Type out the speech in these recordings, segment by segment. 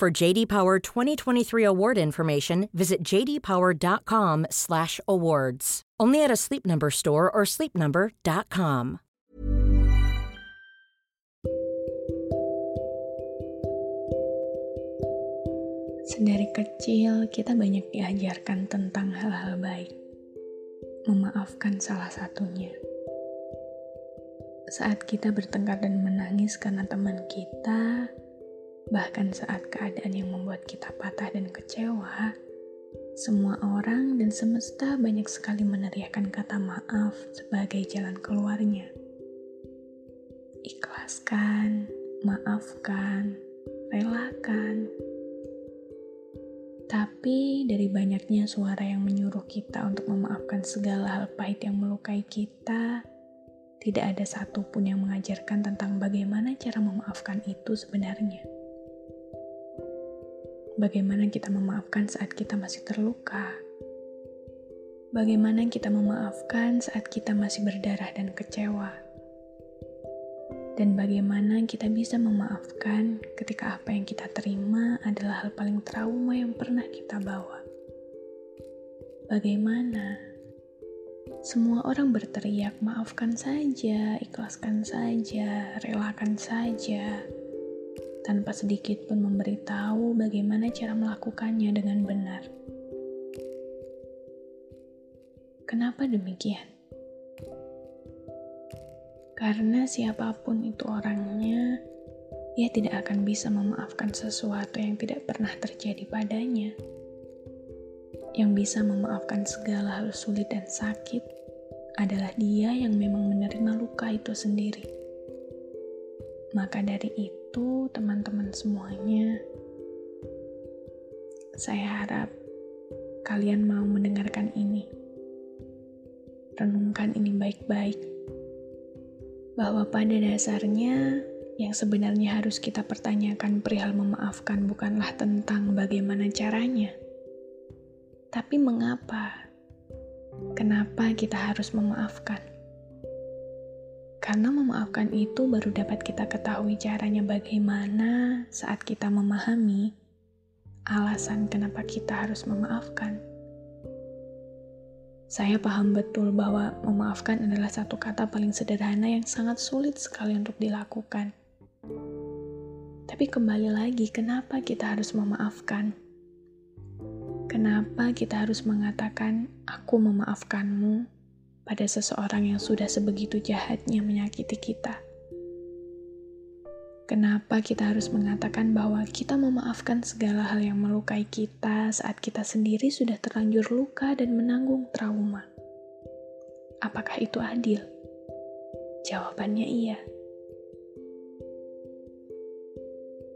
For JD Power 2023 award information, visit jdpower.com/awards. Only at a Sleep Number store or sleepnumber.com. Sedari kecil, kita banyak diajarkan tentang hal-hal baik. Memaafkan salah satunya. Saat kita bertengkar dan menangis karena teman kita, bahkan saat keadaan yang membuat kita patah dan kecewa, semua orang dan semesta banyak sekali meneriakan kata maaf sebagai jalan keluarnya. Ikhlaskan, maafkan, relakan, tapi dari banyaknya suara yang menyuruh kita untuk memaafkan segala hal pahit yang melukai kita, tidak ada satupun yang mengajarkan tentang bagaimana cara memaafkan itu sebenarnya. Bagaimana kita memaafkan saat kita masih terluka? Bagaimana kita memaafkan saat kita masih berdarah dan kecewa? dan bagaimana kita bisa memaafkan ketika apa yang kita terima adalah hal paling trauma yang pernah kita bawa. Bagaimana semua orang berteriak, "Maafkan saja, ikhlaskan saja, relakan saja." Tanpa sedikit pun memberitahu bagaimana cara melakukannya dengan benar. Kenapa demikian? Karena siapa pun itu orangnya, ia tidak akan bisa memaafkan sesuatu yang tidak pernah terjadi padanya. Yang bisa memaafkan segala hal sulit dan sakit adalah dia yang memang menerima luka itu sendiri. Maka dari itu, teman-teman semuanya, saya harap kalian mau mendengarkan ini. Renungkan ini baik-baik bahwa pada dasarnya yang sebenarnya harus kita pertanyakan perihal memaafkan bukanlah tentang bagaimana caranya, tapi mengapa. Kenapa kita harus memaafkan? Karena memaafkan itu baru dapat kita ketahui caranya bagaimana saat kita memahami alasan kenapa kita harus memaafkan. Saya paham betul bahwa memaafkan adalah satu kata paling sederhana yang sangat sulit sekali untuk dilakukan. Tapi kembali lagi, kenapa kita harus memaafkan? Kenapa kita harus mengatakan, "Aku memaafkanmu" pada seseorang yang sudah sebegitu jahatnya menyakiti kita? Kenapa kita harus mengatakan bahwa kita memaafkan segala hal yang melukai kita saat kita sendiri sudah terlanjur luka dan menanggung trauma? Apakah itu adil? Jawabannya iya.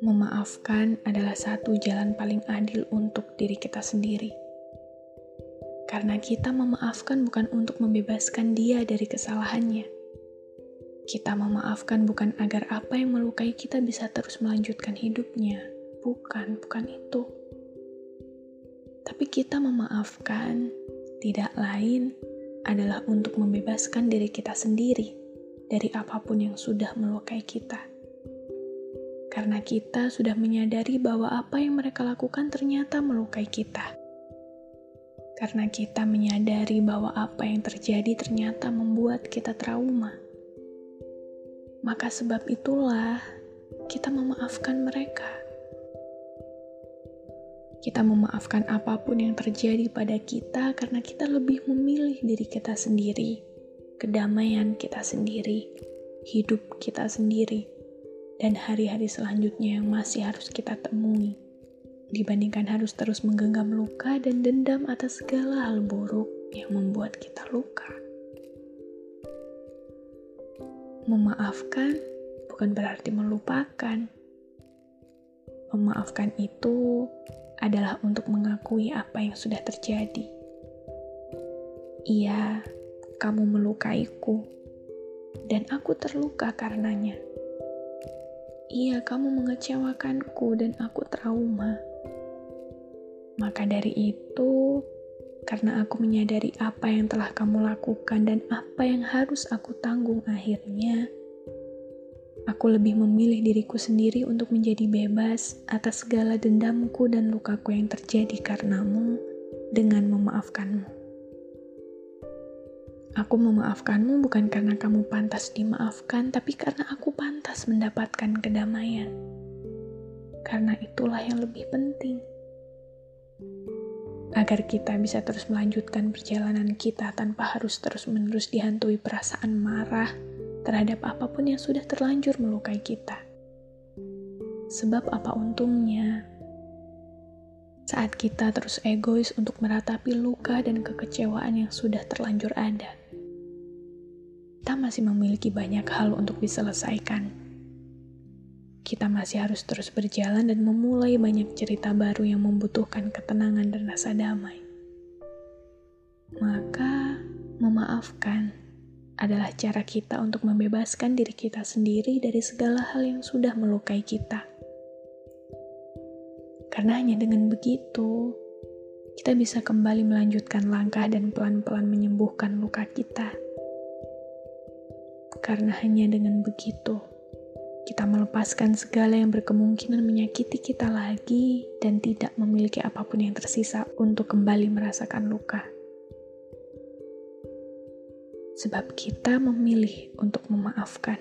Memaafkan adalah satu jalan paling adil untuk diri kita sendiri. Karena kita memaafkan bukan untuk membebaskan dia dari kesalahannya kita memaafkan bukan agar apa yang melukai kita bisa terus melanjutkan hidupnya. Bukan, bukan itu. Tapi kita memaafkan tidak lain adalah untuk membebaskan diri kita sendiri dari apa pun yang sudah melukai kita. Karena kita sudah menyadari bahwa apa yang mereka lakukan ternyata melukai kita. Karena kita menyadari bahwa apa yang terjadi ternyata membuat kita trauma maka sebab itulah kita memaafkan mereka. Kita memaafkan apa pun yang terjadi pada kita karena kita lebih memilih diri kita sendiri, kedamaian kita sendiri, hidup kita sendiri, dan hari-hari selanjutnya yang masih harus kita temui, dibandingkan harus terus menggenggam luka dan dendam atas segala hal buruk yang membuat kita luka. Memaafkan bukan berarti melupakan. Memaafkan itu adalah untuk mengakui apa yang sudah terjadi. Iya, kamu melukaiku, dan aku terluka karenanya. Iya, kamu mengecewakanku, dan aku trauma. Maka dari itu, karena aku menyadari apa yang telah kamu lakukan dan apa yang harus aku tanggung akhirnya, Aku lebih memilih diriku sendiri untuk menjadi bebas atas segala dendamku dan lukaku yang terjadi karenamu dengan memaafkanmu. Aku memaafkanmu bukan karena kamu pantas dimaafkan, tapi karena aku pantas mendapatkan kedamaian. Karena itulah yang lebih penting. Agar kita bisa terus melanjutkan perjalanan kita tanpa harus terus-menerus dihantui perasaan marah, terhadap apa pun yang sudah terlanjur melukai kita. Sebab apa untungnya saat kita terus egois untuk meratapi luka dan kekecewaan yang sudah terlanjur ada. Kita masih memiliki banyak hal untuk diselesaikan. Kita masih harus terus berjalan dan memulai banyak cerita baru yang membutuhkan ketenangan dan rasa damai. Maka, memaafkan adalah cara kita untuk membebaskan diri kita sendiri dari segala hal yang sudah melukai kita. Karena hanya dengan begitu, kita bisa kembali melanjutkan langkah dan pelan-pelan menyembuhkan luka kita. Karena hanya dengan begitu, kita melepaskan segala yang berkemungkinan menyakiti kita lagi dan tidak memiliki apa pun yang tersisa untuk kembali merasakan luka sebab kita memilih untuk memaafkan.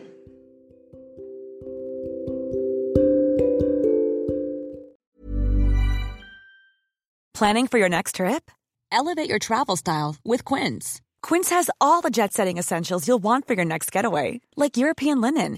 Planning for your next trip? Elevate your travel style with Quince. Quince has all the jet setting essentials you'll want for your next getaway, like European linen,